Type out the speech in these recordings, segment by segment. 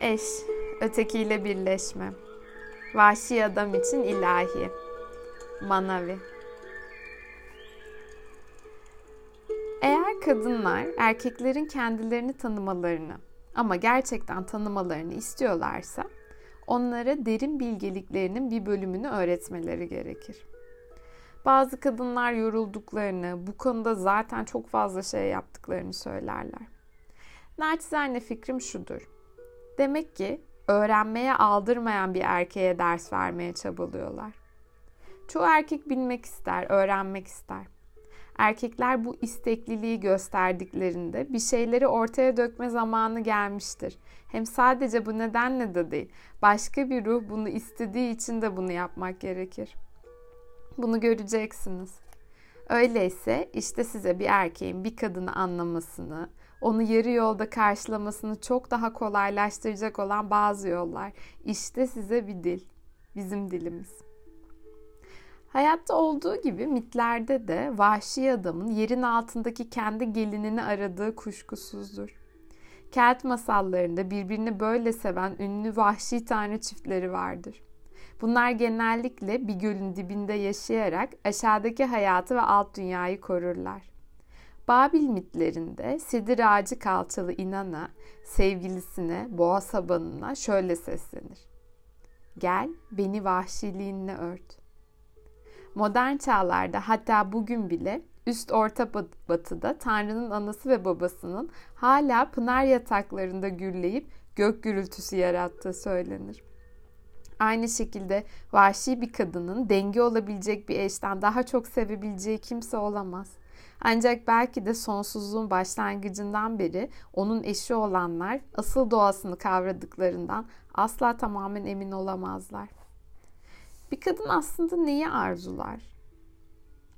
Eş, ötekiyle birleşme. Vahşi adam için ilahi. Manavi. Eğer kadınlar erkeklerin kendilerini tanımalarını ama gerçekten tanımalarını istiyorlarsa onlara derin bilgeliklerinin bir bölümünü öğretmeleri gerekir. Bazı kadınlar yorulduklarını, bu konuda zaten çok fazla şey yaptıklarını söylerler. Naçizane fikrim şudur. Demek ki öğrenmeye aldırmayan bir erkeğe ders vermeye çabalıyorlar. Çoğu erkek bilmek ister, öğrenmek ister. Erkekler bu istekliliği gösterdiklerinde bir şeyleri ortaya dökme zamanı gelmiştir. Hem sadece bu nedenle de değil, başka bir ruh bunu istediği için de bunu yapmak gerekir. Bunu göreceksiniz. Öyleyse işte size bir erkeğin bir kadını anlamasını, onu yarı yolda karşılamasını çok daha kolaylaştıracak olan bazı yollar. İşte size bir dil. Bizim dilimiz. Hayatta olduğu gibi mitlerde de vahşi adamın yerin altındaki kendi gelinini aradığı kuşkusuzdur. Kelt masallarında birbirini böyle seven ünlü vahşi tanrı çiftleri vardır. Bunlar genellikle bir gölün dibinde yaşayarak aşağıdaki hayatı ve alt dünyayı korurlar. Babil mitlerinde sedir ağacı kalçalı inana sevgilisine, boğa sabanına şöyle seslenir. Gel beni vahşiliğinle ört. Modern çağlarda hatta bugün bile üst orta batıda Tanrı'nın anası ve babasının hala pınar yataklarında gürleyip gök gürültüsü yarattığı söylenir. Aynı şekilde vahşi bir kadının denge olabilecek bir eşten daha çok sevebileceği kimse olamaz. Ancak belki de sonsuzluğun başlangıcından beri onun eşi olanlar asıl doğasını kavradıklarından asla tamamen emin olamazlar. Bir kadın aslında neyi arzular?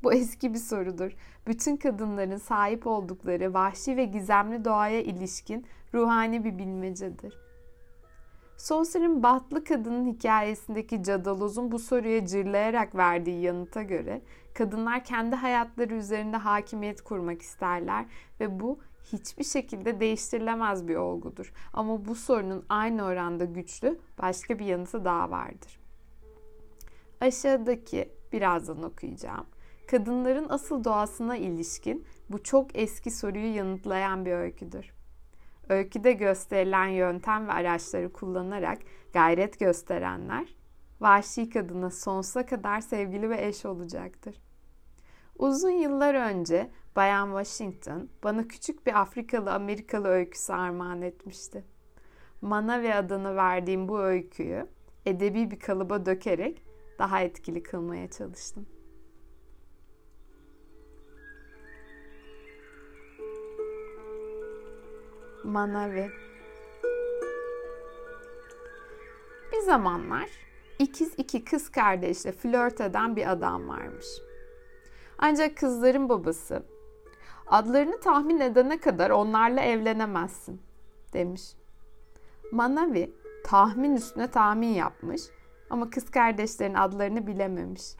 Bu eski bir sorudur. Bütün kadınların sahip oldukları vahşi ve gizemli doğaya ilişkin ruhani bir bilmecedir. Saucer'ın Bahtlı Kadının hikayesindeki Cadaloz'un bu soruya cırlayarak verdiği yanıta göre kadınlar kendi hayatları üzerinde hakimiyet kurmak isterler ve bu hiçbir şekilde değiştirilemez bir olgudur. Ama bu sorunun aynı oranda güçlü başka bir yanıtı daha vardır. Aşağıdaki birazdan okuyacağım. Kadınların asıl doğasına ilişkin bu çok eski soruyu yanıtlayan bir öyküdür. Öyküde gösterilen yöntem ve araçları kullanarak gayret gösterenler vahşi kadına sonsuza kadar sevgili ve eş olacaktır. Uzun yıllar önce Bayan Washington bana küçük bir Afrikalı Amerikalı öyküsü armağan etmişti. Mana ve adını verdiğim bu öyküyü edebi bir kalıba dökerek daha etkili kılmaya çalıştım. Manavi Bir zamanlar ikiz iki kız kardeşle flört eden bir adam varmış. Ancak kızların babası adlarını tahmin edene kadar onlarla evlenemezsin demiş. Manavi tahmin üstüne tahmin yapmış ama kız kardeşlerin adlarını bilememiş.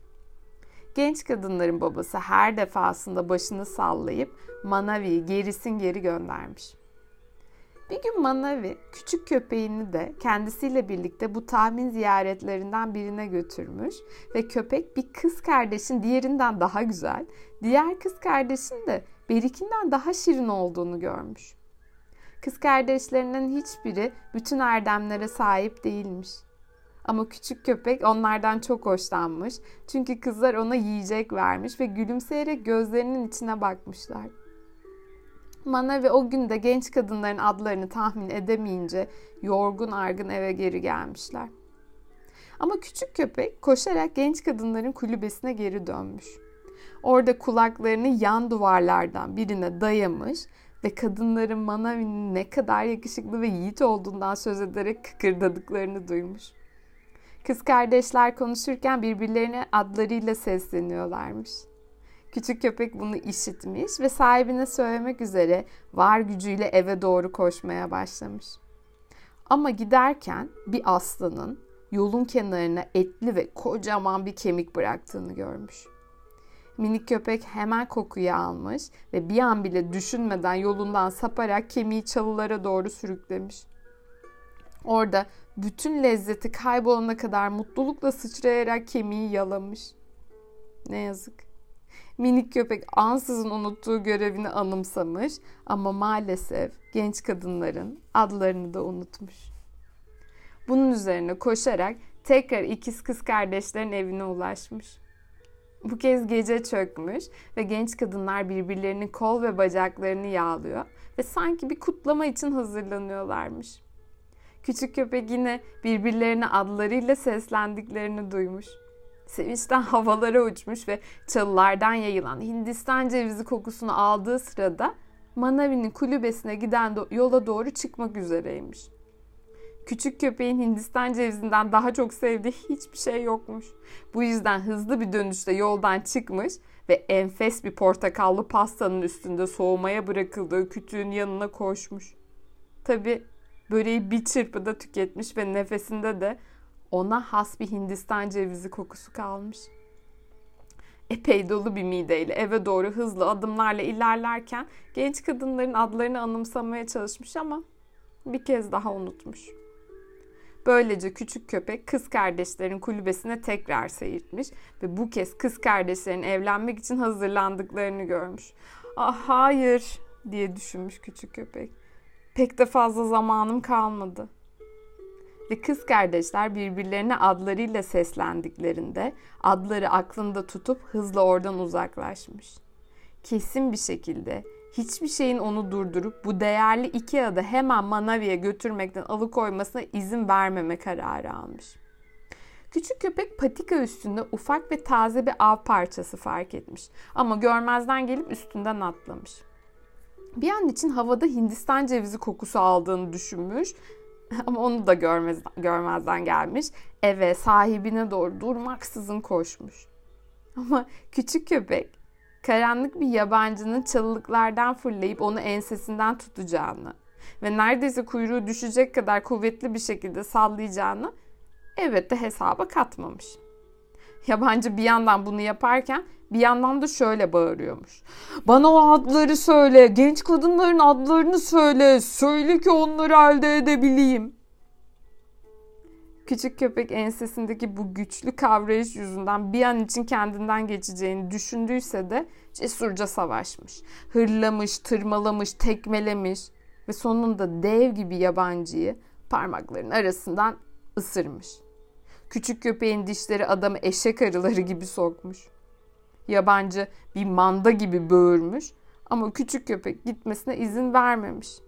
Genç kadınların babası her defasında başını sallayıp Manavi'yi gerisin geri göndermiş. Bir gün Manavi küçük köpeğini de kendisiyle birlikte bu tahmin ziyaretlerinden birine götürmüş ve köpek bir kız kardeşin diğerinden daha güzel, diğer kız kardeşin de berikinden daha şirin olduğunu görmüş. Kız kardeşlerinin hiçbiri bütün erdemlere sahip değilmiş. Ama küçük köpek onlardan çok hoşlanmış. Çünkü kızlar ona yiyecek vermiş ve gülümseyerek gözlerinin içine bakmışlar. Mana ve o günde genç kadınların adlarını tahmin edemeyince yorgun argın eve geri gelmişler. Ama küçük köpek koşarak genç kadınların kulübesine geri dönmüş. Orada kulaklarını yan duvarlardan birine dayamış ve kadınların Manavi'nin ne kadar yakışıklı ve yiğit olduğundan söz ederek kıkırdadıklarını duymuş. Kız kardeşler konuşurken birbirlerine adlarıyla sesleniyorlarmış. Küçük köpek bunu işitmiş ve sahibine söylemek üzere var gücüyle eve doğru koşmaya başlamış. Ama giderken bir aslanın yolun kenarına etli ve kocaman bir kemik bıraktığını görmüş. Minik köpek hemen kokuyu almış ve bir an bile düşünmeden yolundan saparak kemiği çalılara doğru sürüklemiş. Orada bütün lezzeti kaybolana kadar mutlulukla sıçrayarak kemiği yalamış. Ne yazık. Minik köpek ansızın unuttuğu görevini anımsamış ama maalesef genç kadınların adlarını da unutmuş. Bunun üzerine koşarak tekrar ikiz kız kardeşlerin evine ulaşmış. Bu kez gece çökmüş ve genç kadınlar birbirlerinin kol ve bacaklarını yağlıyor ve sanki bir kutlama için hazırlanıyorlarmış. Küçük köpek yine birbirlerine adlarıyla seslendiklerini duymuş. Sevinçten havalara uçmuş ve çalılardan yayılan Hindistan cevizi kokusunu aldığı sırada Manavi'nin kulübesine giden yola doğru çıkmak üzereymiş. Küçük köpeğin Hindistan cevizinden daha çok sevdiği hiçbir şey yokmuş. Bu yüzden hızlı bir dönüşte yoldan çıkmış ve enfes bir portakallı pastanın üstünde soğumaya bırakıldığı kütüğün yanına koşmuş. Tabi böreği bir çırpıda tüketmiş ve nefesinde de ona has bir Hindistan cevizi kokusu kalmış. Epey dolu bir mideyle eve doğru hızlı adımlarla ilerlerken genç kadınların adlarını anımsamaya çalışmış ama bir kez daha unutmuş. Böylece küçük köpek kız kardeşlerin kulübesine tekrar seyirtmiş ve bu kez kız kardeşlerin evlenmek için hazırlandıklarını görmüş. Ah hayır diye düşünmüş küçük köpek. Pek de fazla zamanım kalmadı. Ve kız kardeşler birbirlerine adlarıyla seslendiklerinde adları aklında tutup hızla oradan uzaklaşmış. Kesin bir şekilde hiçbir şeyin onu durdurup bu değerli iki adı hemen Manavi'ye götürmekten alıkoymasına izin vermeme kararı almış. Küçük köpek patika üstünde ufak ve taze bir av parçası fark etmiş ama görmezden gelip üstünden atlamış. Bir an için havada Hindistan cevizi kokusu aldığını düşünmüş ama onu da görmez, görmezden gelmiş. Eve sahibine doğru durmaksızın koşmuş. Ama küçük köpek karanlık bir yabancının çalılıklardan fırlayıp onu ensesinden tutacağını ve neredeyse kuyruğu düşecek kadar kuvvetli bir şekilde sallayacağını evet de hesaba katmamış. Yabancı bir yandan bunu yaparken bir yandan da şöyle bağırıyormuş. Bana o adları söyle, genç kadınların adlarını söyle, söyle ki onları elde edebileyim. Küçük köpek ensesindeki bu güçlü kavrayış yüzünden bir an için kendinden geçeceğini düşündüyse de cesurca savaşmış. Hırlamış, tırmalamış, tekmelemiş ve sonunda dev gibi yabancıyı parmaklarının arasından ısırmış. Küçük köpeğin dişleri adamı eşek arıları gibi sokmuş. Yabancı bir manda gibi böğürmüş ama küçük köpek gitmesine izin vermemiş.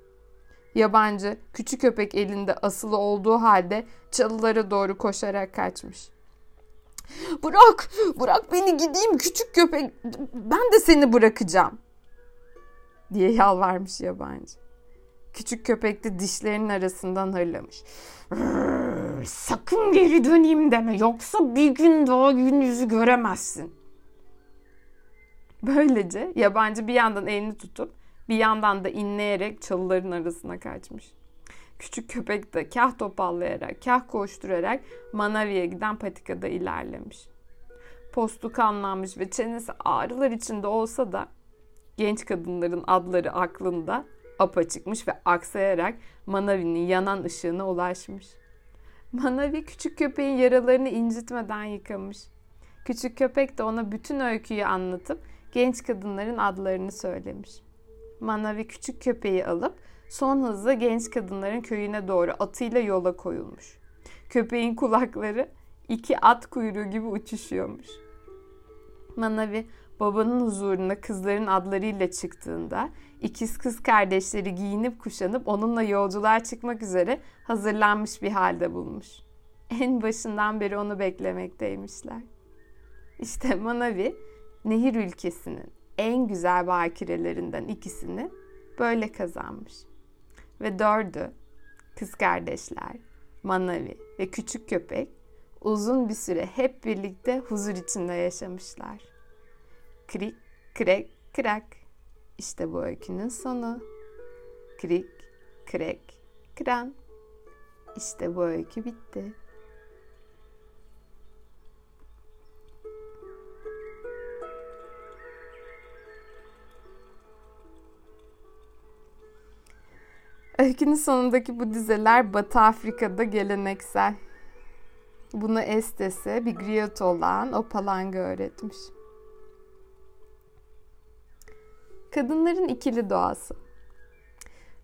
Yabancı küçük köpek elinde asılı olduğu halde çalılara doğru koşarak kaçmış. Bırak, bırak beni gideyim küçük köpek. Ben de seni bırakacağım. diye yalvarmış yabancı. Küçük köpek de dişlerinin arasından hırlamış. Sakın geri döneyim deme yoksa bir gün daha gün yüzü göremezsin. Böylece yabancı bir yandan elini tutup bir yandan da inleyerek çalıların arasına kaçmış. Küçük köpek de kah topallayarak, kah koşturarak Manavi'ye giden patikada ilerlemiş. Postu kanlanmış ve çenesi ağrılar içinde olsa da genç kadınların adları aklında apaçıkmış ve aksayarak Manavi'nin yanan ışığına ulaşmış. Manavi küçük köpeğin yaralarını incitmeden yıkamış. Küçük köpek de ona bütün öyküyü anlatıp genç kadınların adlarını söylemiş. Manavi küçük köpeği alıp son hızla genç kadınların köyüne doğru atıyla yola koyulmuş. Köpeğin kulakları iki at kuyruğu gibi uçuşuyormuş. Manavi babanın huzuruna kızların adlarıyla çıktığında ikiz kız kardeşleri giyinip kuşanıp onunla yolculuğa çıkmak üzere hazırlanmış bir halde bulmuş. En başından beri onu beklemekteymişler. İşte Manavi nehir ülkesinin en güzel bakirelerinden ikisini böyle kazanmış. Ve dördü kız kardeşler, Manavi ve küçük köpek uzun bir süre hep birlikte huzur içinde yaşamışlar. Krik, krek, krak. İşte bu öykünün sonu. Krik, krek, kran. İşte bu öykü bitti. Öykünün sonundaki bu dizeler Batı Afrika'da geleneksel. Bunu Estes'e bir griyot olan Opalanga öğretmiş. Kadınların ikili doğası.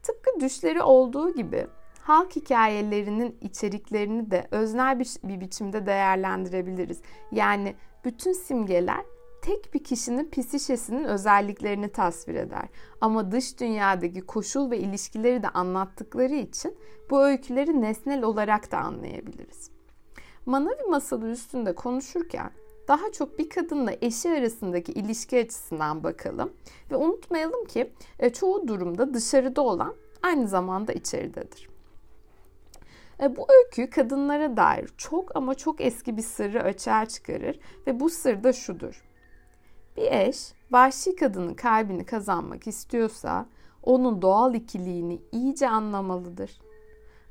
Tıpkı düşleri olduğu gibi halk hikayelerinin içeriklerini de öznel bir, bir biçimde değerlendirebiliriz. Yani bütün simgeler tek bir kişinin psişesinin özelliklerini tasvir eder. Ama dış dünyadaki koşul ve ilişkileri de anlattıkları için bu öyküleri nesnel olarak da anlayabiliriz. Manavi masalı üstünde konuşurken daha çok bir kadınla eşi arasındaki ilişki açısından bakalım. Ve unutmayalım ki e, çoğu durumda dışarıda olan aynı zamanda içeridedir. E, bu öykü kadınlara dair çok ama çok eski bir sırrı açığa çıkarır ve bu sır da şudur. Bir eş vahşi kadının kalbini kazanmak istiyorsa onun doğal ikiliğini iyice anlamalıdır.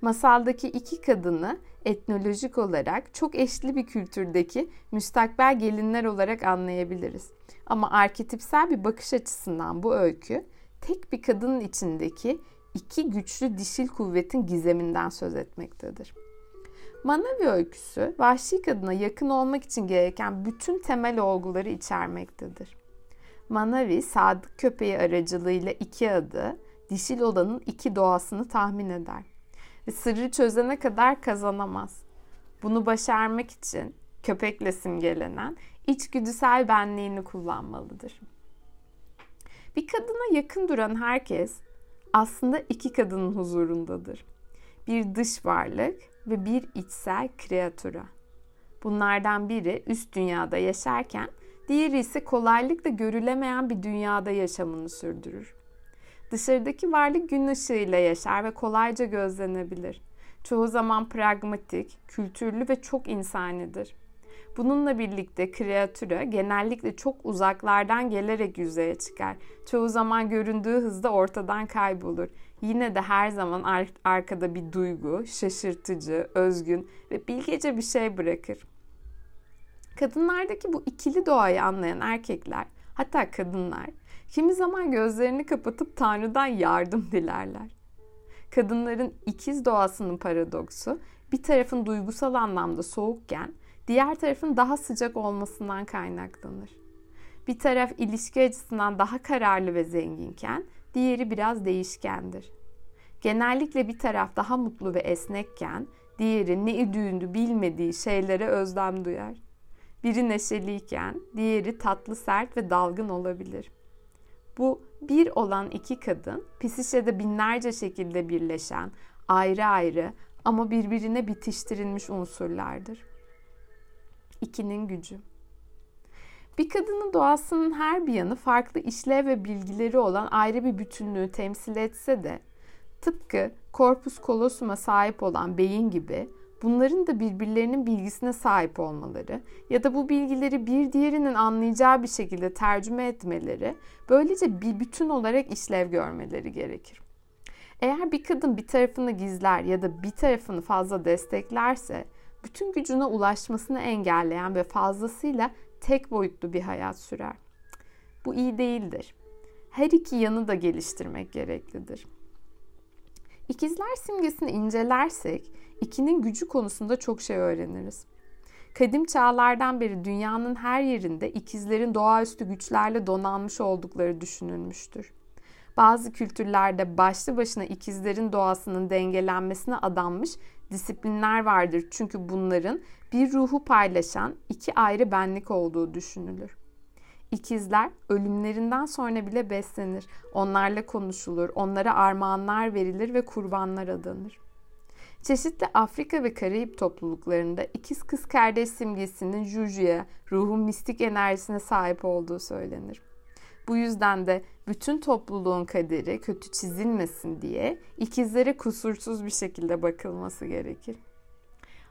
Masaldaki iki kadını etnolojik olarak çok eşli bir kültürdeki müstakbel gelinler olarak anlayabiliriz. Ama arketipsel bir bakış açısından bu öykü tek bir kadının içindeki iki güçlü dişil kuvvetin gizeminden söz etmektedir. Manavi öyküsü vahşi kadına yakın olmak için gereken bütün temel olguları içermektedir. Manavi sadık köpeği aracılığıyla iki adı, dişil olanın iki doğasını tahmin eder. Ve sırrı çözene kadar kazanamaz. Bunu başarmak için köpekle simgelenen içgüdüsel benliğini kullanmalıdır. Bir kadına yakın duran herkes aslında iki kadının huzurundadır. Bir dış varlık ve bir içsel kreatura. Bunlardan biri üst dünyada yaşarken diğeri ise kolaylıkla görülemeyen bir dünyada yaşamını sürdürür. Dışarıdaki varlık gün ışığıyla yaşar ve kolayca gözlenebilir. Çoğu zaman pragmatik, kültürlü ve çok insanidir. Bununla birlikte kreatüre genellikle çok uzaklardan gelerek yüzeye çıkar. Çoğu zaman göründüğü hızda ortadan kaybolur. Yine de her zaman ar- arkada bir duygu, şaşırtıcı, özgün ve bilgece bir şey bırakır. Kadınlardaki bu ikili doğayı anlayan erkekler, hatta kadınlar, kimi zaman gözlerini kapatıp Tanrı'dan yardım dilerler. Kadınların ikiz doğasının paradoksu, bir tarafın duygusal anlamda soğukken, diğer tarafın daha sıcak olmasından kaynaklanır. Bir taraf ilişki açısından daha kararlı ve zenginken diğeri biraz değişkendir. Genellikle bir taraf daha mutlu ve esnekken diğeri ne düğündü bilmediği şeylere özlem duyar. Biri neşeliyken diğeri tatlı sert ve dalgın olabilir. Bu bir olan iki kadın Pisişe'de binlerce şekilde birleşen ayrı ayrı ama birbirine bitiştirilmiş unsurlardır ikinin gücü. Bir kadının doğasının her bir yanı farklı işlev ve bilgileri olan ayrı bir bütünlüğü temsil etse de tıpkı korpus kolosuma sahip olan beyin gibi bunların da birbirlerinin bilgisine sahip olmaları ya da bu bilgileri bir diğerinin anlayacağı bir şekilde tercüme etmeleri, böylece bir bütün olarak işlev görmeleri gerekir. Eğer bir kadın bir tarafını gizler ya da bir tarafını fazla desteklerse bütün gücüne ulaşmasını engelleyen ve fazlasıyla tek boyutlu bir hayat sürer. Bu iyi değildir. Her iki yanı da geliştirmek gereklidir. İkizler simgesini incelersek ikinin gücü konusunda çok şey öğreniriz. Kadim çağlardan beri dünyanın her yerinde ikizlerin doğaüstü güçlerle donanmış oldukları düşünülmüştür. Bazı kültürlerde başlı başına ikizlerin doğasının dengelenmesine adanmış disiplinler vardır. Çünkü bunların bir ruhu paylaşan iki ayrı benlik olduğu düşünülür. İkizler ölümlerinden sonra bile beslenir. Onlarla konuşulur, onlara armağanlar verilir ve kurbanlar adanır. Çeşitli Afrika ve Karayip topluluklarında ikiz kız kardeş simgesinin Juju'ya, ruhun mistik enerjisine sahip olduğu söylenir. Bu yüzden de bütün topluluğun kaderi kötü çizilmesin diye ikizlere kusursuz bir şekilde bakılması gerekir.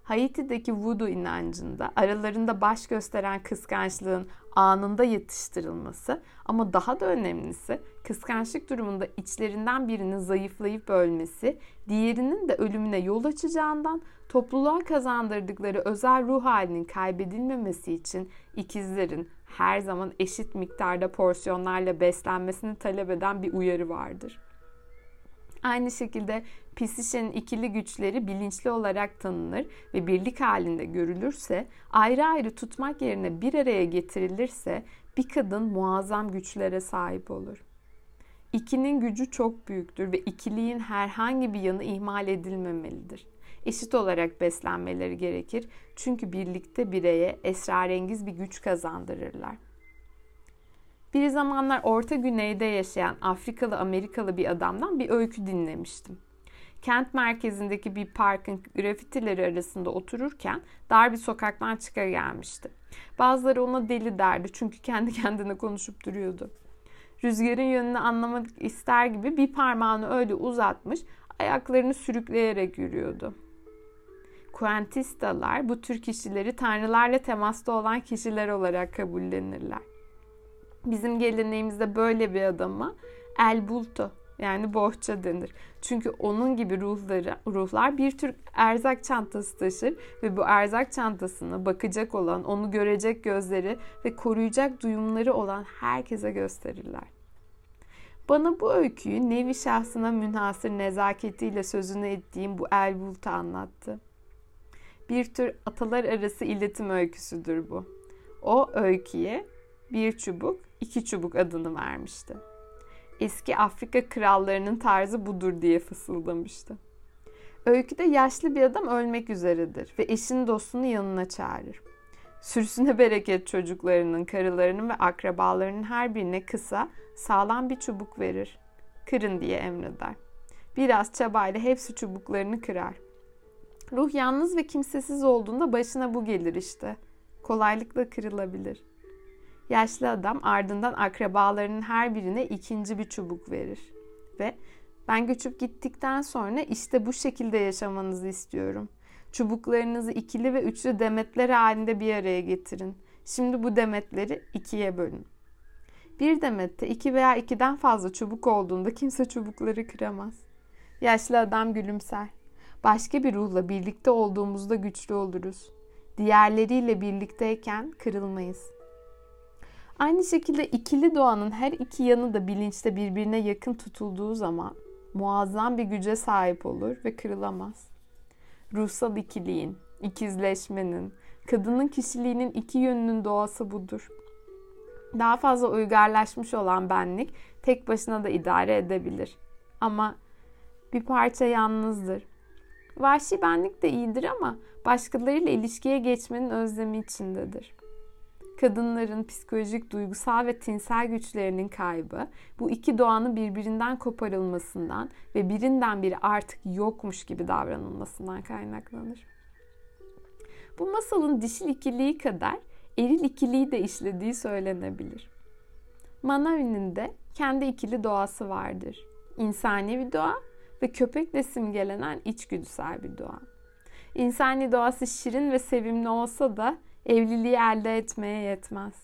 Haiti'deki voodoo inancında aralarında baş gösteren kıskançlığın anında yatıştırılması ama daha da önemlisi kıskançlık durumunda içlerinden birinin zayıflayıp ölmesi, diğerinin de ölümüne yol açacağından topluluğa kazandırdıkları özel ruh halinin kaybedilmemesi için ikizlerin her zaman eşit miktarda porsiyonlarla beslenmesini talep eden bir uyarı vardır. Aynı şekilde Pisişe'nin ikili güçleri bilinçli olarak tanınır ve birlik halinde görülürse, ayrı ayrı tutmak yerine bir araya getirilirse bir kadın muazzam güçlere sahip olur. İkinin gücü çok büyüktür ve ikiliğin herhangi bir yanı ihmal edilmemelidir. Eşit olarak beslenmeleri gerekir çünkü birlikte bireye esrarengiz bir güç kazandırırlar. Bir zamanlar Orta Güney'de yaşayan Afrikalı Amerikalı bir adamdan bir öykü dinlemiştim. Kent merkezindeki bir parkın grafitileri arasında otururken dar bir sokaktan çıka gelmişti. Bazıları ona deli derdi çünkü kendi kendine konuşup duruyordu. Rüzgarın yönünü anlamak ister gibi bir parmağını öyle uzatmış, ayaklarını sürükleyerek yürüyordu. Kuantistalar bu tür kişileri tanrılarla temasta olan kişiler olarak kabullenirler. Bizim geleneğimizde böyle bir adama el bulto yani bohça denir. Çünkü onun gibi ruhları, ruhlar bir tür erzak çantası taşır ve bu erzak çantasını bakacak olan, onu görecek gözleri ve koruyacak duyumları olan herkese gösterirler. Bana bu öyküyü nevi şahsına münhasır nezaketiyle sözünü ettiğim bu el bulta anlattı. Bir tür atalar arası iletim öyküsüdür bu. O öyküye bir çubuk, iki çubuk adını vermişti. Eski Afrika krallarının tarzı budur diye fısıldamıştı. Öyküde yaşlı bir adam ölmek üzeredir ve eşini dostunu yanına çağırır. Sürüsüne bereket çocuklarının, karılarının ve akrabalarının her birine kısa, sağlam bir çubuk verir. Kırın diye emreder. Biraz çabayla hepsi çubuklarını kırar. Ruh yalnız ve kimsesiz olduğunda başına bu gelir işte. Kolaylıkla kırılabilir.'' Yaşlı adam ardından akrabalarının her birine ikinci bir çubuk verir. Ve ben göçüp gittikten sonra işte bu şekilde yaşamanızı istiyorum. Çubuklarınızı ikili ve üçlü demetler halinde bir araya getirin. Şimdi bu demetleri ikiye bölün. Bir demette iki veya ikiden fazla çubuk olduğunda kimse çubukları kıramaz. Yaşlı adam gülümser. Başka bir ruhla birlikte olduğumuzda güçlü oluruz. Diğerleriyle birlikteyken kırılmayız. Aynı şekilde ikili doğanın her iki yanı da bilinçte birbirine yakın tutulduğu zaman muazzam bir güce sahip olur ve kırılamaz. Ruhsal ikiliğin, ikizleşmenin, kadının kişiliğinin iki yönünün doğası budur. Daha fazla uygarlaşmış olan benlik tek başına da idare edebilir. Ama bir parça yalnızdır. Vahşi benlik de iyidir ama başkalarıyla ilişkiye geçmenin özlemi içindedir kadınların psikolojik, duygusal ve tinsel güçlerinin kaybı bu iki doğanın birbirinden koparılmasından ve birinden biri artık yokmuş gibi davranılmasından kaynaklanır. Bu masalın dişil ikiliği kadar eril ikiliği de işlediği söylenebilir. Manavi'nin de kendi ikili doğası vardır. İnsani bir doğa ve köpekle simgelenen içgüdüsel bir doğa. İnsani doğası şirin ve sevimli olsa da evliliği elde etmeye yetmez.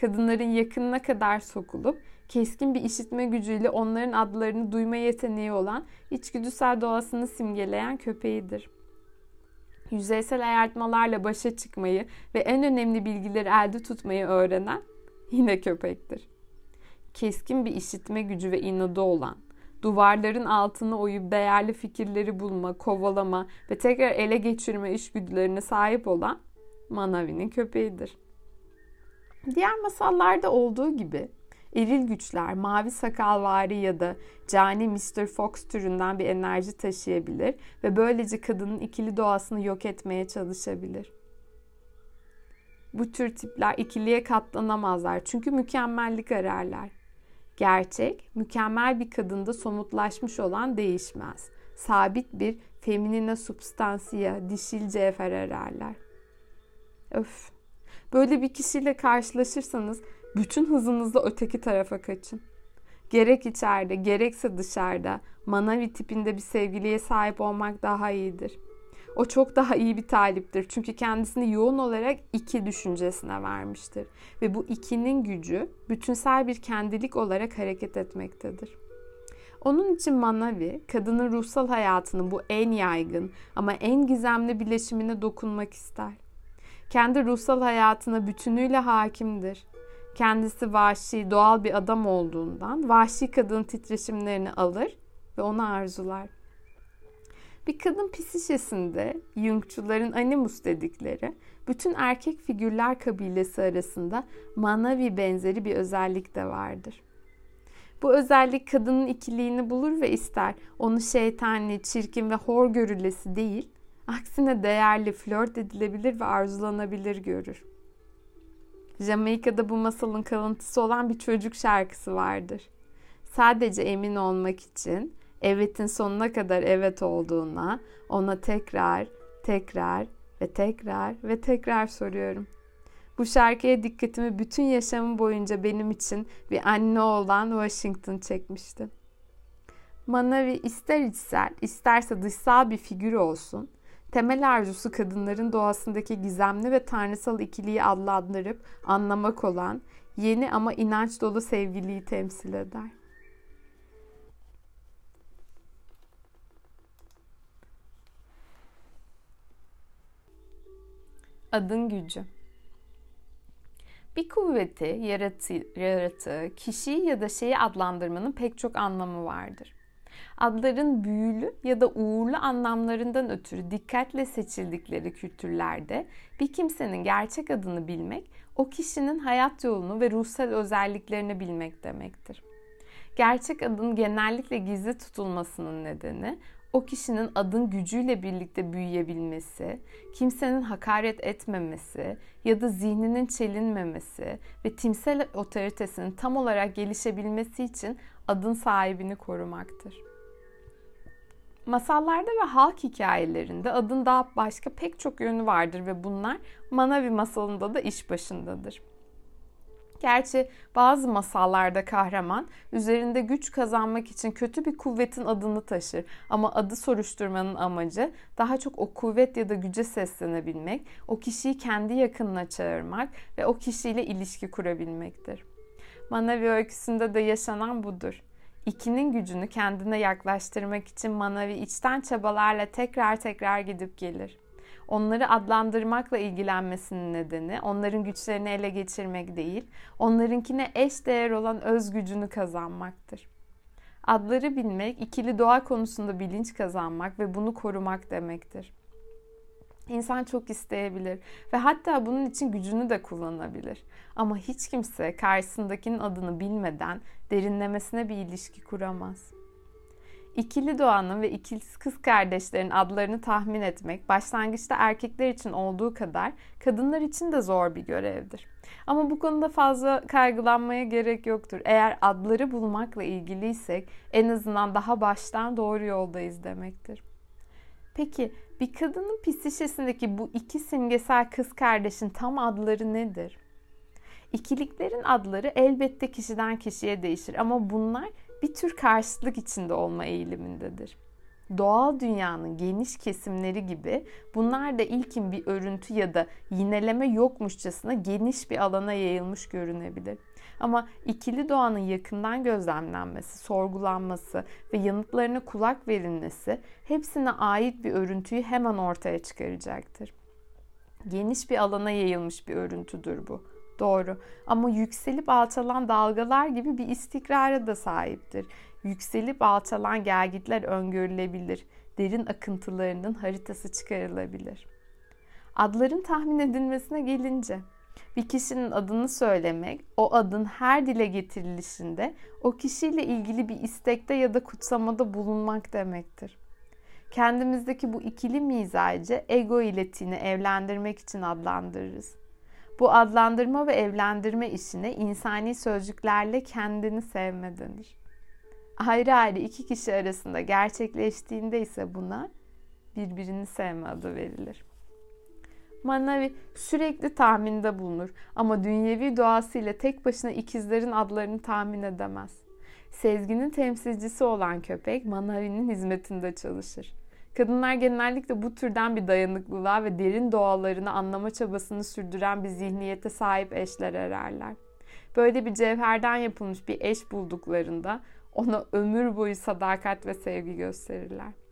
Kadınların yakınına kadar sokulup keskin bir işitme gücüyle onların adlarını duyma yeteneği olan içgüdüsel doğasını simgeleyen köpeğidir. Yüzeysel ayartmalarla başa çıkmayı ve en önemli bilgileri elde tutmayı öğrenen yine köpektir. Keskin bir işitme gücü ve inadı olan, duvarların altını oyup değerli fikirleri bulma, kovalama ve tekrar ele geçirme işgüdülerine sahip olan Manavi'nin köpeğidir. Diğer masallarda olduğu gibi eril güçler mavi sakalvari ya da cani Mr. Fox türünden bir enerji taşıyabilir ve böylece kadının ikili doğasını yok etmeye çalışabilir. Bu tür tipler ikiliye katlanamazlar çünkü mükemmellik ararlar. Gerçek, mükemmel bir kadında somutlaşmış olan değişmez. Sabit bir feminine substansiya, dişil cevher ararlar. Öf. Böyle bir kişiyle karşılaşırsanız bütün hızınızla öteki tarafa kaçın. Gerek içeride gerekse dışarıda manavi tipinde bir sevgiliye sahip olmak daha iyidir. O çok daha iyi bir taliptir. Çünkü kendisini yoğun olarak iki düşüncesine vermiştir. Ve bu ikinin gücü bütünsel bir kendilik olarak hareket etmektedir. Onun için Manavi, kadının ruhsal hayatının bu en yaygın ama en gizemli bileşimine dokunmak ister kendi ruhsal hayatına bütünüyle hakimdir. Kendisi vahşi, doğal bir adam olduğundan vahşi kadın titreşimlerini alır ve onu arzular. Bir kadın psişesinde Jungçuların animus dedikleri bütün erkek figürler kabilesi arasında manavi benzeri bir özellik de vardır. Bu özellik kadının ikiliğini bulur ve ister onu şeytani, çirkin ve hor görülesi değil, aksine değerli, flört edilebilir ve arzulanabilir görür. Jamaika'da bu masalın kalıntısı olan bir çocuk şarkısı vardır. Sadece emin olmak için evetin sonuna kadar evet olduğuna ona tekrar, tekrar ve tekrar ve tekrar soruyorum. Bu şarkıya dikkatimi bütün yaşamım boyunca benim için bir anne olan Washington çekmişti. Manavi ister içsel, isterse dışsal bir figür olsun, temel arzusu kadınların doğasındaki gizemli ve tanrısal ikiliği adlandırıp anlamak olan yeni ama inanç dolu sevgiliyi temsil eder. Adın gücü. Bir kuvveti, yaratı, yaratığı, kişiyi ya da şeyi adlandırmanın pek çok anlamı vardır. Adların büyülü ya da uğurlu anlamlarından ötürü dikkatle seçildikleri kültürlerde bir kimsenin gerçek adını bilmek, o kişinin hayat yolunu ve ruhsal özelliklerini bilmek demektir. Gerçek adın genellikle gizli tutulmasının nedeni o kişinin adın gücüyle birlikte büyüyebilmesi, kimsenin hakaret etmemesi ya da zihninin çelinmemesi ve timsel otoritesinin tam olarak gelişebilmesi için adın sahibini korumaktır. Masallarda ve halk hikayelerinde adın daha başka pek çok yönü vardır ve bunlar Manavi masalında da iş başındadır. Gerçi bazı masallarda kahraman üzerinde güç kazanmak için kötü bir kuvvetin adını taşır. Ama adı soruşturmanın amacı daha çok o kuvvet ya da güce seslenebilmek, o kişiyi kendi yakınına çağırmak ve o kişiyle ilişki kurabilmektir. Manavi öyküsünde de yaşanan budur. İkinin gücünü kendine yaklaştırmak için Manavi içten çabalarla tekrar tekrar gidip gelir onları adlandırmakla ilgilenmesinin nedeni onların güçlerini ele geçirmek değil, onlarınkine eş değer olan öz gücünü kazanmaktır. Adları bilmek, ikili doğa konusunda bilinç kazanmak ve bunu korumak demektir. İnsan çok isteyebilir ve hatta bunun için gücünü de kullanabilir. Ama hiç kimse karşısındakinin adını bilmeden derinlemesine bir ilişki kuramaz. İkili doğanın ve ikiz kız kardeşlerin adlarını tahmin etmek başlangıçta erkekler için olduğu kadar kadınlar için de zor bir görevdir. Ama bu konuda fazla kaygılanmaya gerek yoktur. Eğer adları bulmakla ilgiliysek en azından daha baştan doğru yoldayız demektir. Peki bir kadının psişesindeki bu iki simgesel kız kardeşin tam adları nedir? İkiliklerin adları elbette kişiden kişiye değişir ama bunlar bir tür karşıtlık içinde olma eğilimindedir. Doğal dünyanın geniş kesimleri gibi bunlar da ilkin bir örüntü ya da yineleme yokmuşçasına geniş bir alana yayılmış görünebilir. Ama ikili doğanın yakından gözlemlenmesi, sorgulanması ve yanıtlarına kulak verilmesi hepsine ait bir örüntüyü hemen ortaya çıkaracaktır. Geniş bir alana yayılmış bir örüntüdür bu. Doğru. Ama yükselip alçalan dalgalar gibi bir istikrara da sahiptir. Yükselip alçalan gelgitler öngörülebilir. Derin akıntılarının haritası çıkarılabilir. Adların tahmin edilmesine gelince bir kişinin adını söylemek, o adın her dile getirilişinde o kişiyle ilgili bir istekte ya da kutsamada bulunmak demektir. Kendimizdeki bu ikili mizacı ego ile evlendirmek için adlandırırız. Bu adlandırma ve evlendirme işine insani sözcüklerle kendini sevme denir. Ayrı ayrı iki kişi arasında gerçekleştiğinde ise buna birbirini sevme adı verilir. Manavi sürekli tahminde bulunur ama dünyevi doğasıyla tek başına ikizlerin adlarını tahmin edemez. Sezginin temsilcisi olan köpek Manavi'nin hizmetinde çalışır. Kadınlar genellikle bu türden bir dayanıklılığa ve derin doğalarını anlama çabasını sürdüren bir zihniyete sahip eşler ararlar. Böyle bir cevherden yapılmış bir eş bulduklarında ona ömür boyu sadakat ve sevgi gösterirler.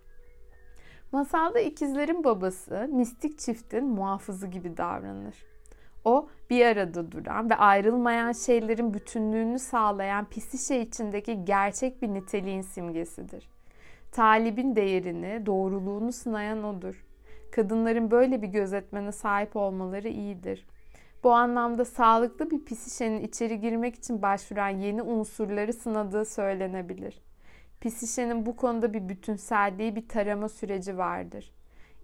Masalda ikizlerin babası mistik çiftin muhafızı gibi davranır. O bir arada duran ve ayrılmayan şeylerin bütünlüğünü sağlayan psişe içindeki gerçek bir niteliğin simgesidir. Talibin değerini, doğruluğunu sınayan odur. Kadınların böyle bir gözetmene sahip olmaları iyidir. Bu anlamda sağlıklı bir psişenin içeri girmek için başvuran yeni unsurları sınadığı söylenebilir. Psişenin bu konuda bir bütünselliği, bir tarama süreci vardır.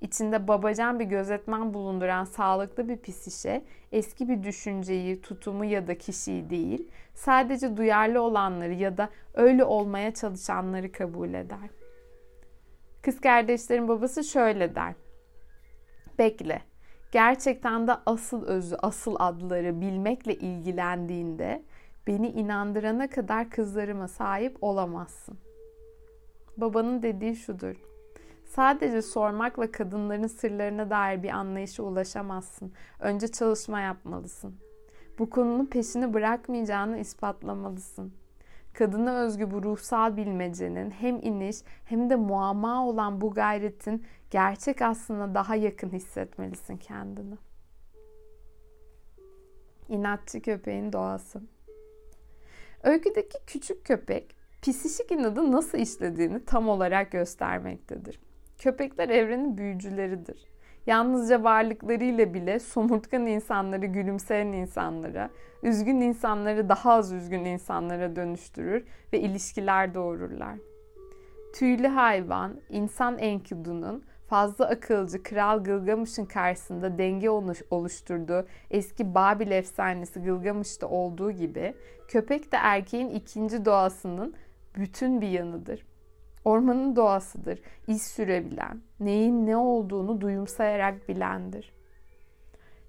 İçinde babacan bir gözetmen bulunduran sağlıklı bir psişe, eski bir düşünceyi, tutumu ya da kişiyi değil, sadece duyarlı olanları ya da öyle olmaya çalışanları kabul eder. Kız kardeşlerin babası şöyle der. Bekle, gerçekten de asıl özü, asıl adları bilmekle ilgilendiğinde beni inandırana kadar kızlarıma sahip olamazsın. Babanın dediği şudur. Sadece sormakla kadınların sırlarına dair bir anlayışa ulaşamazsın. Önce çalışma yapmalısın. Bu konunun peşini bırakmayacağını ispatlamalısın. Kadına özgü bu ruhsal bilmecenin hem iniş hem de muamma olan bu gayretin gerçek aslında daha yakın hissetmelisin kendini. İnatçı köpeğin doğası. Öyküdeki küçük köpek psişik inadı nasıl işlediğini tam olarak göstermektedir. Köpekler evrenin büyücüleridir. Yalnızca varlıklarıyla bile somurtkan insanları gülümseyen insanlara, üzgün insanları daha az üzgün insanlara dönüştürür ve ilişkiler doğururlar. Tüylü hayvan, insan enkidunun fazla akılcı Kral Gılgamış'ın karşısında denge oluşturduğu eski Babil efsanesi Gılgamış'ta olduğu gibi köpek de erkeğin ikinci doğasının bütün bir yanıdır. Ormanın doğasıdır. İz sürebilen, neyin ne olduğunu duyumsayarak bilendir.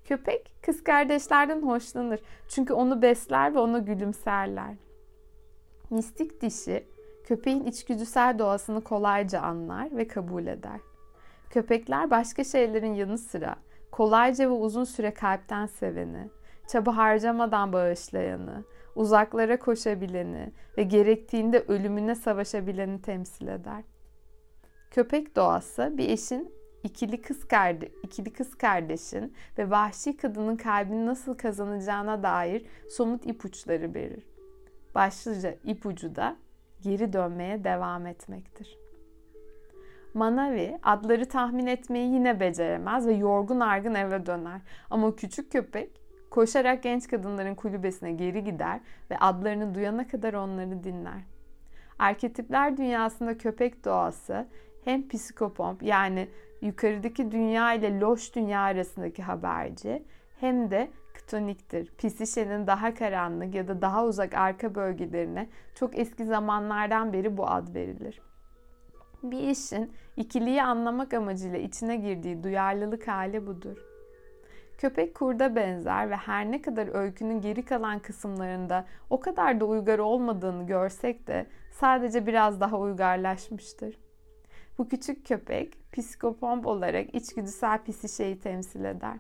Köpek kız kardeşlerden hoşlanır. Çünkü onu besler ve ona gülümserler. Mistik dişi köpeğin içgüdüsel doğasını kolayca anlar ve kabul eder. Köpekler başka şeylerin yanı sıra kolayca ve uzun süre kalpten seveni, çaba harcamadan bağışlayanı, uzaklara koşabileni ve gerektiğinde ölümüne savaşabileni temsil eder. Köpek doğası bir eşin ikili kız kardeş, ikili kız kardeşin ve vahşi kadının kalbini nasıl kazanacağına dair somut ipuçları verir. Başlıca ipucu da geri dönmeye devam etmektir. Manavi adları tahmin etmeyi yine beceremez ve yorgun argın eve döner. Ama küçük köpek Koşarak genç kadınların kulübesine geri gider ve adlarını duyana kadar onları dinler. Arketipler dünyasında köpek doğası hem psikopomp yani yukarıdaki dünya ile loş dünya arasındaki haberci hem de ktoniktir. Pisişenin daha karanlık ya da daha uzak arka bölgelerine çok eski zamanlardan beri bu ad verilir. Bir işin ikiliyi anlamak amacıyla içine girdiği duyarlılık hali budur. Köpek kurda benzer ve her ne kadar öykünün geri kalan kısımlarında o kadar da uygar olmadığını görsek de sadece biraz daha uygarlaşmıştır. Bu küçük köpek psikopomp olarak içgüdüsel pisişeyi temsil eder.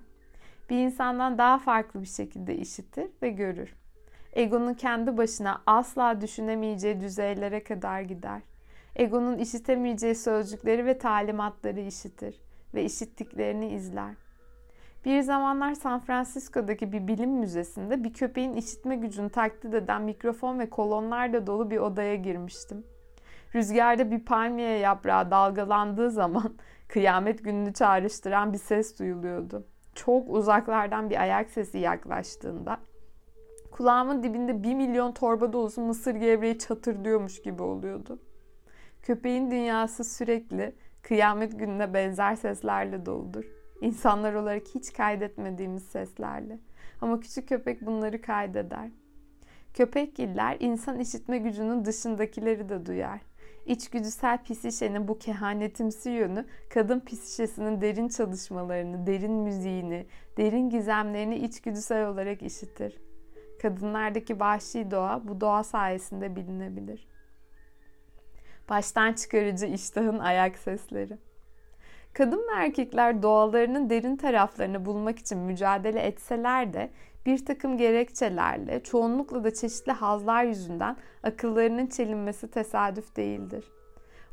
Bir insandan daha farklı bir şekilde işitir ve görür. Egonun kendi başına asla düşünemeyeceği düzeylere kadar gider. Egonun işitemeyeceği sözcükleri ve talimatları işitir ve işittiklerini izler. Bir zamanlar San Francisco'daki bir bilim müzesinde bir köpeğin işitme gücünü taklit eden mikrofon ve kolonlarla dolu bir odaya girmiştim. Rüzgarda bir palmiye yaprağı dalgalandığı zaman kıyamet gününü çağrıştıran bir ses duyuluyordu. Çok uzaklardan bir ayak sesi yaklaştığında kulağımın dibinde bir milyon torba dolusu mısır gevreği çatırdıyormuş gibi oluyordu. Köpeğin dünyası sürekli kıyamet gününe benzer seslerle doludur. İnsanlar olarak hiç kaydetmediğimiz seslerle. Ama küçük köpek bunları kaydeder. Köpekgiller insan işitme gücünün dışındakileri de duyar. İçgüdüsel pisişenin bu kehanetimsi yönü kadın pisişesinin derin çalışmalarını, derin müziğini, derin gizemlerini içgüdüsel olarak işitir. Kadınlardaki vahşi doğa bu doğa sayesinde bilinebilir. Baştan çıkarıcı iştahın ayak sesleri. Kadın ve erkekler doğalarının derin taraflarını bulmak için mücadele etseler de bir takım gerekçelerle, çoğunlukla da çeşitli hazlar yüzünden akıllarının çelinmesi tesadüf değildir.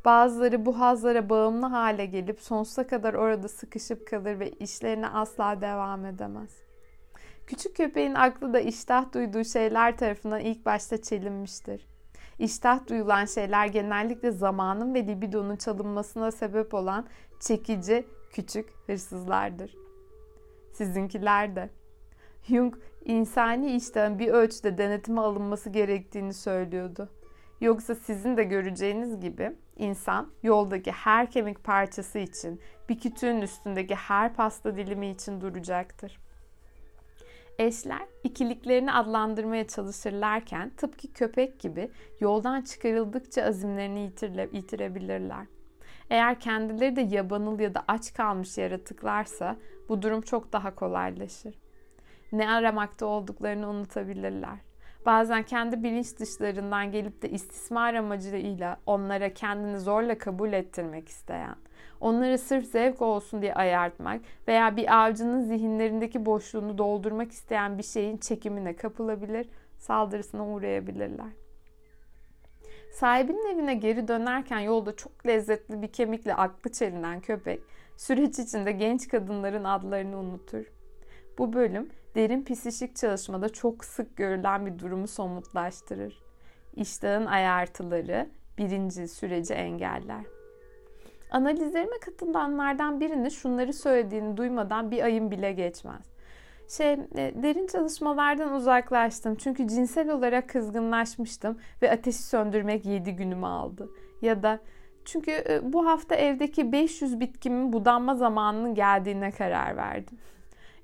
Bazıları bu hazlara bağımlı hale gelip sonsuza kadar orada sıkışıp kalır ve işlerine asla devam edemez. Küçük köpeğin aklı da iştah duyduğu şeyler tarafından ilk başta çelinmiştir. İştah duyulan şeyler genellikle zamanın ve libidonun çalınmasına sebep olan çekici küçük hırsızlardır. Sizinkiler de. Jung insani iştahın bir ölçüde denetime alınması gerektiğini söylüyordu. Yoksa sizin de göreceğiniz gibi insan yoldaki her kemik parçası için, bir kütüğün üstündeki her pasta dilimi için duracaktır. Eşler ikiliklerini adlandırmaya çalışırlarken tıpkı köpek gibi yoldan çıkarıldıkça azimlerini yitirle, yitirebilirler. Eğer kendileri de yabanıl ya da aç kalmış yaratıklarsa bu durum çok daha kolaylaşır. Ne aramakta olduklarını unutabilirler. Bazen kendi bilinç dışlarından gelip de istismar amacıyla onlara kendini zorla kabul ettirmek isteyen, onları sırf zevk olsun diye ayartmak veya bir avcının zihinlerindeki boşluğunu doldurmak isteyen bir şeyin çekimine kapılabilir, saldırısına uğrayabilirler. Sahibinin evine geri dönerken yolda çok lezzetli bir kemikle aklı çelinen köpek, süreç içinde genç kadınların adlarını unutur. Bu bölüm derin psişik çalışmada çok sık görülen bir durumu somutlaştırır. İştahın ayartıları birinci süreci engeller. Analizlerime katılanlardan birinin şunları söylediğini duymadan bir ayım bile geçmez. Şey, e, derin çalışmalardan uzaklaştım çünkü cinsel olarak kızgınlaşmıştım ve ateşi söndürmek 7 günümü aldı. Ya da çünkü e, bu hafta evdeki 500 bitkimin budanma zamanının geldiğine karar verdim.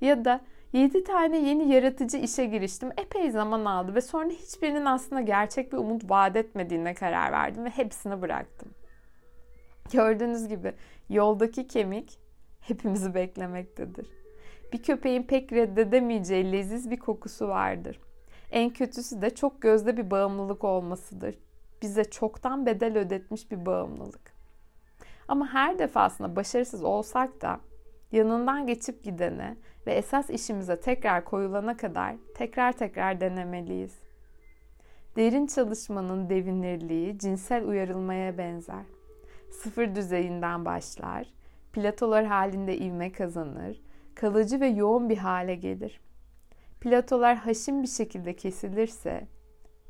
Ya da 7 tane yeni yaratıcı işe giriştim. Epey zaman aldı ve sonra hiçbirinin aslında gerçek bir umut vaat etmediğine karar verdim ve hepsini bıraktım. Gördüğünüz gibi yoldaki kemik hepimizi beklemektedir. Bir köpeğin pek reddedemeyeceği leziz bir kokusu vardır. En kötüsü de çok gözde bir bağımlılık olmasıdır. Bize çoktan bedel ödetmiş bir bağımlılık. Ama her defasında başarısız olsak da yanından geçip gidene ve esas işimize tekrar koyulana kadar tekrar tekrar denemeliyiz. Derin çalışmanın devinirliği cinsel uyarılmaya benzer. Sıfır düzeyinden başlar, platolar halinde ivme kazanır, kalıcı ve yoğun bir hale gelir. Platolar haşim bir şekilde kesilirse,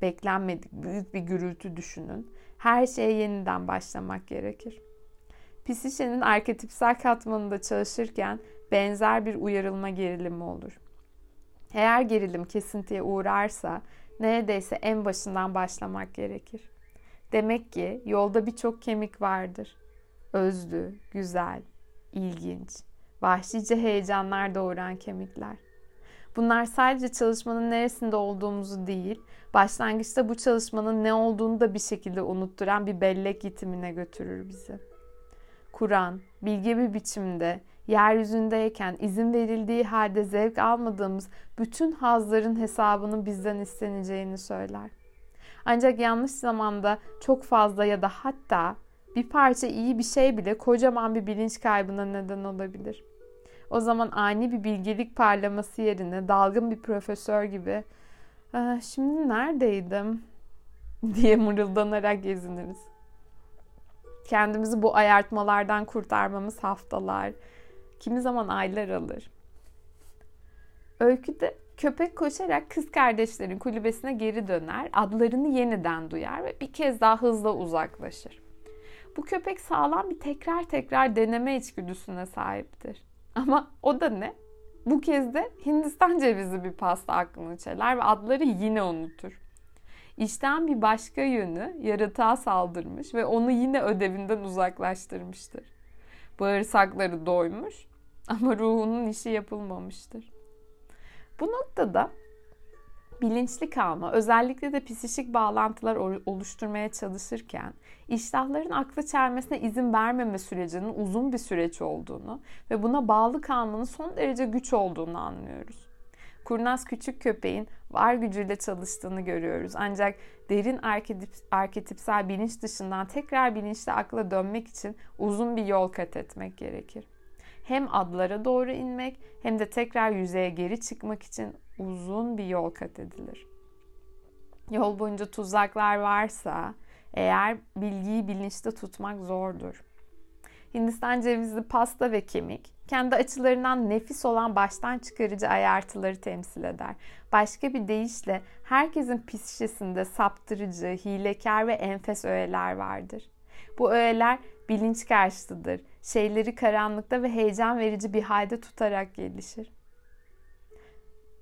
beklenmedik büyük bir gürültü düşünün, her şeye yeniden başlamak gerekir. Psişenin arketipsel katmanında çalışırken benzer bir uyarılma gerilimi olur. Eğer gerilim kesintiye uğrarsa neredeyse en başından başlamak gerekir. Demek ki yolda birçok kemik vardır. Özlü, güzel, ilginç, vahşice heyecanlar doğuran kemikler. Bunlar sadece çalışmanın neresinde olduğumuzu değil, başlangıçta bu çalışmanın ne olduğunu da bir şekilde unutturan bir bellek yitimine götürür bizi. Kur'an, bilge bir biçimde yeryüzündeyken izin verildiği halde zevk almadığımız bütün hazların hesabının bizden isteneceğini söyler. Ancak yanlış zamanda çok fazla ya da hatta bir parça iyi bir şey bile kocaman bir bilinç kaybına neden olabilir. O zaman ani bir bilgelik parlaması yerine dalgın bir profesör gibi şimdi neredeydim diye mırıldanarak geziniriz. Kendimizi bu ayartmalardan kurtarmamız haftalar, kimi zaman aylar alır. Öyküde köpek koşarak kız kardeşlerin kulübesine geri döner, adlarını yeniden duyar ve bir kez daha hızla uzaklaşır. Bu köpek sağlam bir tekrar tekrar deneme içgüdüsüne sahiptir. Ama o da ne? Bu kez de Hindistan cevizi bir pasta aklını çeler ve adları yine unutur. İşten bir başka yönü yaratığa saldırmış ve onu yine ödevinden uzaklaştırmıştır. Bağırsakları doymuş ama ruhunun işi yapılmamıştır. Bu noktada bilinçli kalma, özellikle de psişik bağlantılar oluşturmaya çalışırken iştahların aklı çelmesine izin vermeme sürecinin uzun bir süreç olduğunu ve buna bağlı kalmanın son derece güç olduğunu anlıyoruz. Kurnaz küçük köpeğin var gücüyle çalıştığını görüyoruz. Ancak derin arketip, arketipsel bilinç dışından tekrar bilinçli akla dönmek için uzun bir yol kat etmek gerekir. Hem adlara doğru inmek hem de tekrar yüzeye geri çıkmak için uzun bir yol kat edilir. Yol boyunca tuzaklar varsa eğer bilgiyi bilinçte tutmak zordur. Hindistan cevizli pasta ve kemik, kendi açılarından nefis olan baştan çıkarıcı ayartıları temsil eder. Başka bir deyişle herkesin pis saptırıcı, hilekar ve enfes öğeler vardır. Bu öğeler bilinç karşıtıdır. Şeyleri karanlıkta ve heyecan verici bir halde tutarak gelişir.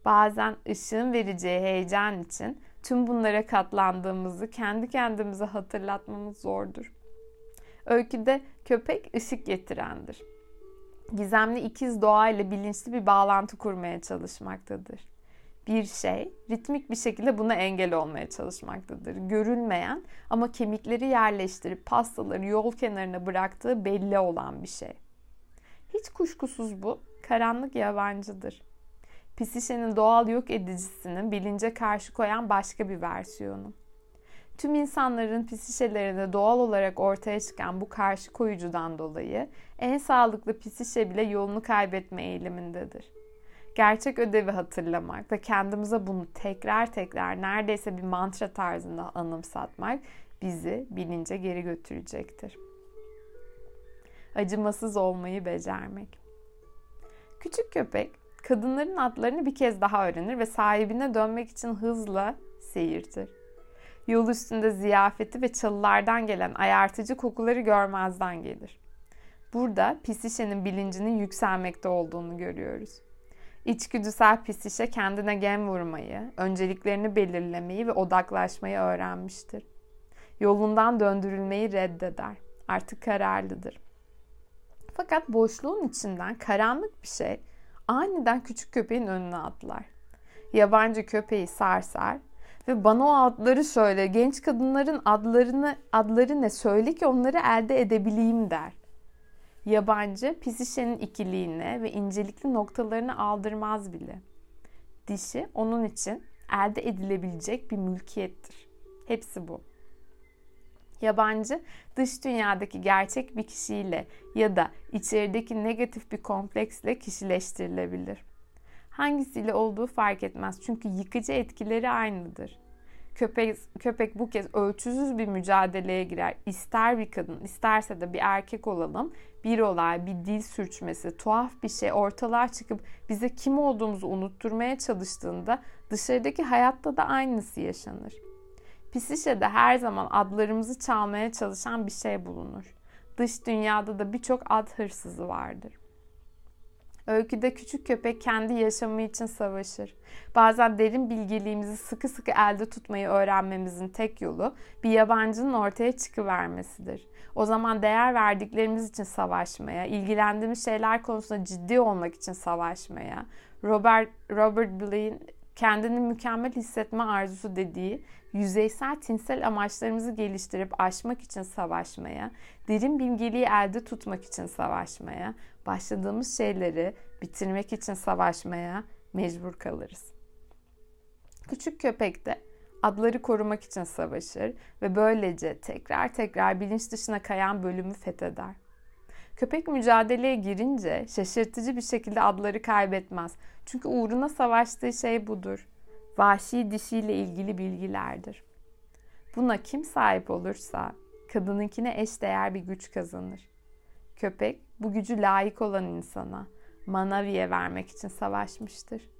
Bazen ışığın vereceği heyecan için tüm bunlara katlandığımızı kendi kendimize hatırlatmamız zordur. Öyküde köpek ışık getirendir. Gizemli ikiz doğa ile bilinçli bir bağlantı kurmaya çalışmaktadır. Bir şey ritmik bir şekilde buna engel olmaya çalışmaktadır. Görülmeyen ama kemikleri yerleştirip pastaları yol kenarına bıraktığı belli olan bir şey. Hiç kuşkusuz bu karanlık yabancıdır. Pisişe'nin doğal yok edicisinin bilince karşı koyan başka bir versiyonu. Tüm insanların pisişelerinde doğal olarak ortaya çıkan bu karşı koyucudan dolayı en sağlıklı pisişe bile yolunu kaybetme eğilimindedir. Gerçek ödevi hatırlamak ve kendimize bunu tekrar tekrar neredeyse bir mantra tarzında anımsatmak bizi bilince geri götürecektir. Acımasız olmayı becermek. Küçük köpek kadınların adlarını bir kez daha öğrenir ve sahibine dönmek için hızla seyirtir. Yol üstünde ziyafeti ve çalılardan gelen ayartıcı kokuları görmezden gelir. Burada pisişenin bilincinin yükselmekte olduğunu görüyoruz. İçgüdüsel pisişe kendine gem vurmayı, önceliklerini belirlemeyi ve odaklaşmayı öğrenmiştir. Yolundan döndürülmeyi reddeder. Artık kararlıdır. Fakat boşluğun içinden karanlık bir şey aniden küçük köpeğin önüne atlar. Yabancı köpeği sarsar ve bana o adları söyle, genç kadınların adlarını adları ne söyle ki onları elde edebileyim der. Yabancı pisişenin ikiliğine ve incelikli noktalarını aldırmaz bile. Dişi onun için elde edilebilecek bir mülkiyettir. Hepsi bu. Yabancı dış dünyadaki gerçek bir kişiyle ya da içerideki negatif bir kompleksle kişileştirilebilir. Hangisiyle olduğu fark etmez çünkü yıkıcı etkileri aynıdır. Köpek, köpek bu kez ölçüsüz bir mücadeleye girer. İster bir kadın, isterse de bir erkek olalım. Bir olay, bir dil sürçmesi, tuhaf bir şey ortalığa çıkıp bize kim olduğumuzu unutturmaya çalıştığında dışarıdaki hayatta da aynısı yaşanır. Pisişe'de her zaman adlarımızı çalmaya çalışan bir şey bulunur. Dış dünyada da birçok ad hırsızı vardır. Öyküde küçük köpek kendi yaşamı için savaşır. Bazen derin bilgeliğimizi sıkı sıkı elde tutmayı öğrenmemizin tek yolu bir yabancının ortaya çıkıvermesidir. O zaman değer verdiklerimiz için savaşmaya, ilgilendiğimiz şeyler konusunda ciddi olmak için savaşmaya, Robert, Robert Blaine kendini mükemmel hissetme arzusu dediği yüzeysel tinsel amaçlarımızı geliştirip aşmak için savaşmaya, derin bilgeliği elde tutmak için savaşmaya, başladığımız şeyleri bitirmek için savaşmaya mecbur kalırız. Küçük köpek de adları korumak için savaşır ve böylece tekrar tekrar bilinç dışına kayan bölümü fetheder. Köpek mücadeleye girince şaşırtıcı bir şekilde adları kaybetmez. Çünkü uğruna savaştığı şey budur. Vahşi dişiyle ilgili bilgilerdir. Buna kim sahip olursa kadınınkine eş değer bir güç kazanır. Köpek bu gücü layık olan insana, Manavi'ye vermek için savaşmıştır.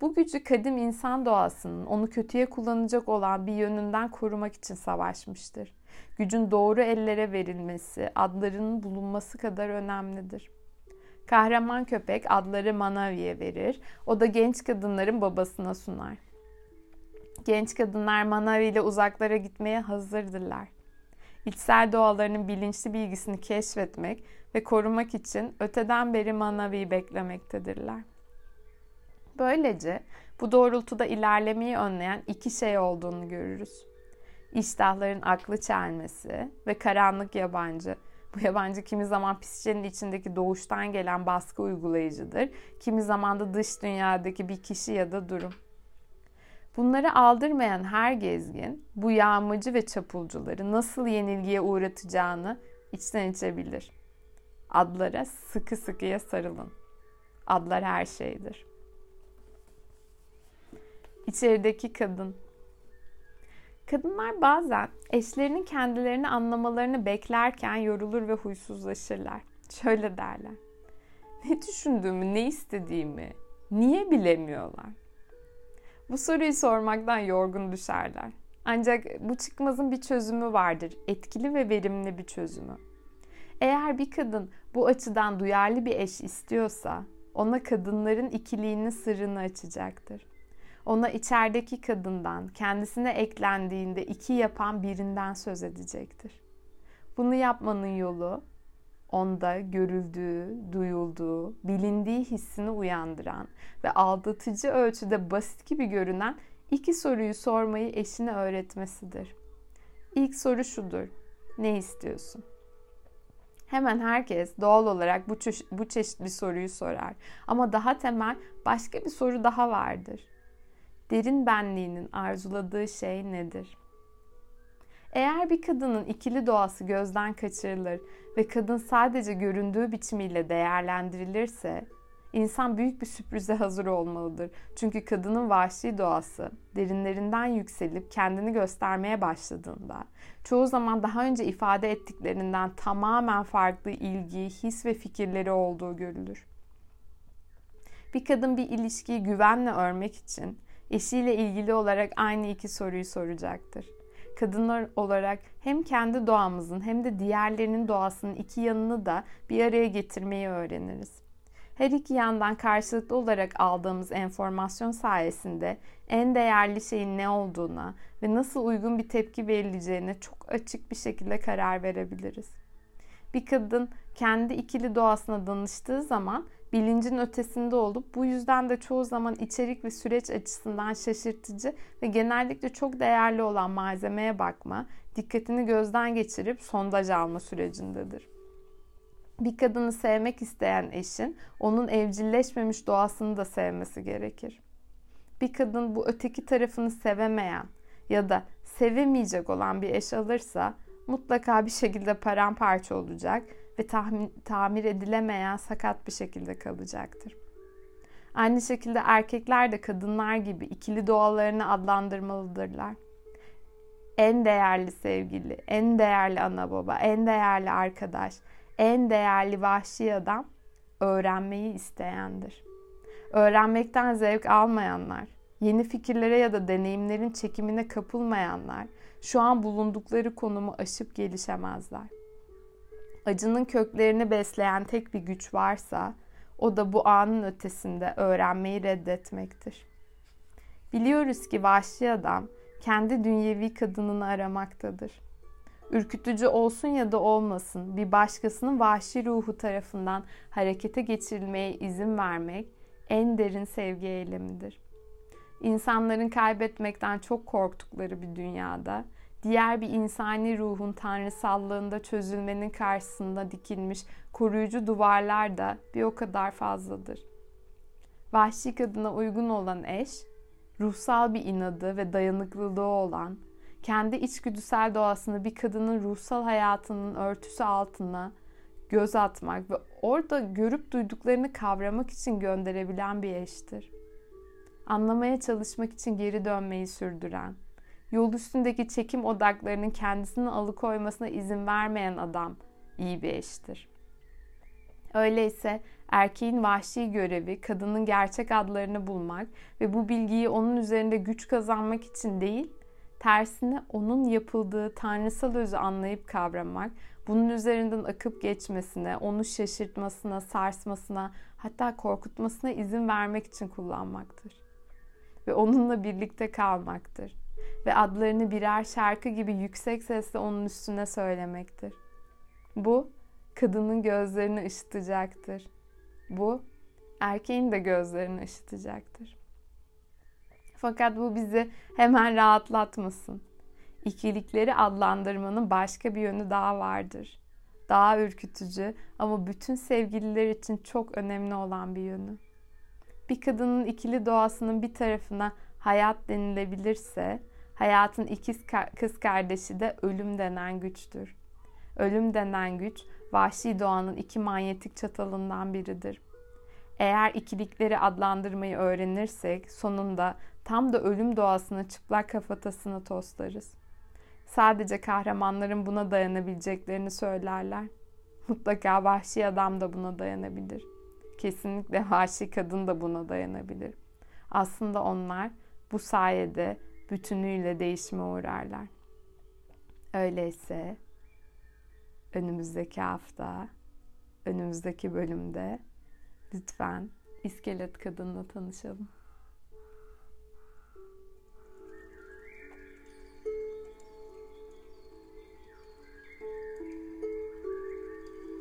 Bu gücü kadim insan doğasının onu kötüye kullanacak olan bir yönünden korumak için savaşmıştır. Gücün doğru ellere verilmesi, adlarının bulunması kadar önemlidir. Kahraman köpek adları Manavi'ye verir. O da genç kadınların babasına sunar. Genç kadınlar Manavi ile uzaklara gitmeye hazırdırlar. İçsel doğalarının bilinçli bilgisini keşfetmek ve korumak için öteden beri Manavi'yi beklemektedirler. Böylece bu doğrultuda ilerlemeyi önleyen iki şey olduğunu görürüz. İştahların aklı çelmesi ve karanlık yabancı. Bu yabancı kimi zaman pisçenin içindeki doğuştan gelen baskı uygulayıcıdır. Kimi zaman da dış dünyadaki bir kişi ya da durum. Bunları aldırmayan her gezgin bu yağmacı ve çapulcuları nasıl yenilgiye uğratacağını içten içe bilir. Adlara sıkı sıkıya sarılın. Adlar her şeydir. İçerideki kadın. Kadınlar bazen eşlerinin kendilerini anlamalarını beklerken yorulur ve huysuzlaşırlar. Şöyle derler. Ne düşündüğümü, ne istediğimi, niye bilemiyorlar? Bu soruyu sormaktan yorgun düşerler. Ancak bu çıkmazın bir çözümü vardır. Etkili ve verimli bir çözümü. Eğer bir kadın bu açıdan duyarlı bir eş istiyorsa ona kadınların ikiliğinin sırrını açacaktır. Ona içerideki kadından kendisine eklendiğinde iki yapan birinden söz edecektir. Bunu yapmanın yolu onda görüldüğü, duyulduğu, bilindiği hissini uyandıran ve aldatıcı ölçüde basit gibi görünen iki soruyu sormayı eşine öğretmesidir. İlk soru şudur. Ne istiyorsun? Hemen herkes doğal olarak bu, çeşit, bu çeşitli soruyu sorar. Ama daha temel başka bir soru daha vardır. Derin benliğinin arzuladığı şey nedir? Eğer bir kadının ikili doğası gözden kaçırılır ve kadın sadece göründüğü biçimiyle değerlendirilirse insan büyük bir sürprize hazır olmalıdır. Çünkü kadının vahşi doğası derinlerinden yükselip kendini göstermeye başladığında çoğu zaman daha önce ifade ettiklerinden tamamen farklı ilgi, his ve fikirleri olduğu görülür. Bir kadın bir ilişkiyi güvenle örmek için eşiyle ilgili olarak aynı iki soruyu soracaktır kadınlar olarak hem kendi doğamızın hem de diğerlerinin doğasının iki yanını da bir araya getirmeyi öğreniriz. Her iki yandan karşılıklı olarak aldığımız enformasyon sayesinde en değerli şeyin ne olduğuna ve nasıl uygun bir tepki verileceğine çok açık bir şekilde karar verebiliriz. Bir kadın kendi ikili doğasına danıştığı zaman bilincin ötesinde olup bu yüzden de çoğu zaman içerik ve süreç açısından şaşırtıcı ve genellikle çok değerli olan malzemeye bakma, dikkatini gözden geçirip sondaj alma sürecindedir. Bir kadını sevmek isteyen eşin onun evcilleşmemiş doğasını da sevmesi gerekir. Bir kadın bu öteki tarafını sevemeyen ya da sevemeyecek olan bir eş alırsa mutlaka bir şekilde paramparça olacak ve tahmin, tamir edilemeyen sakat bir şekilde kalacaktır. Aynı şekilde erkekler de kadınlar gibi ikili doğalarını adlandırmalıdırlar. En değerli sevgili, en değerli ana baba, en değerli arkadaş, en değerli vahşi adam öğrenmeyi isteyendir. Öğrenmekten zevk almayanlar, yeni fikirlere ya da deneyimlerin çekimine kapılmayanlar şu an bulundukları konumu aşıp gelişemezler acının köklerini besleyen tek bir güç varsa o da bu anın ötesinde öğrenmeyi reddetmektir. Biliyoruz ki vahşi adam kendi dünyevi kadınını aramaktadır. Ürkütücü olsun ya da olmasın bir başkasının vahşi ruhu tarafından harekete geçirilmeye izin vermek en derin sevgi eylemidir. İnsanların kaybetmekten çok korktukları bir dünyada diğer bir insani ruhun tanrısallığında çözülmenin karşısında dikilmiş koruyucu duvarlar da bir o kadar fazladır. Vahşi kadına uygun olan eş, ruhsal bir inadı ve dayanıklılığı olan, kendi içgüdüsel doğasını bir kadının ruhsal hayatının örtüsü altına göz atmak ve orada görüp duyduklarını kavramak için gönderebilen bir eştir. Anlamaya çalışmak için geri dönmeyi sürdüren, yol üstündeki çekim odaklarının kendisini alıkoymasına izin vermeyen adam iyi bir eştir. Öyleyse erkeğin vahşi görevi kadının gerçek adlarını bulmak ve bu bilgiyi onun üzerinde güç kazanmak için değil, tersine onun yapıldığı tanrısal özü anlayıp kavramak, bunun üzerinden akıp geçmesine, onu şaşırtmasına, sarsmasına, hatta korkutmasına izin vermek için kullanmaktır. Ve onunla birlikte kalmaktır ve adlarını birer şarkı gibi yüksek sesle onun üstüne söylemektir. Bu kadının gözlerini ışıtacaktır. Bu erkeğin de gözlerini ışıtacaktır. Fakat bu bizi hemen rahatlatmasın. İkilikleri adlandırmanın başka bir yönü daha vardır. Daha ürkütücü ama bütün sevgililer için çok önemli olan bir yönü. Bir kadının ikili doğasının bir tarafına hayat denilebilirse, Hayatın ikiz kız kardeşi de ölüm denen güçtür. Ölüm denen güç vahşi doğanın iki manyetik çatalından biridir. Eğer ikilikleri adlandırmayı öğrenirsek sonunda tam da ölüm doğasına çıplak kafatasını toslarız. Sadece kahramanların buna dayanabileceklerini söylerler. Mutlaka vahşi adam da buna dayanabilir. Kesinlikle vahşi kadın da buna dayanabilir. Aslında onlar bu sayede bütünüyle değişime uğrarlar. Öyleyse önümüzdeki hafta, önümüzdeki bölümde lütfen iskelet kadınla tanışalım.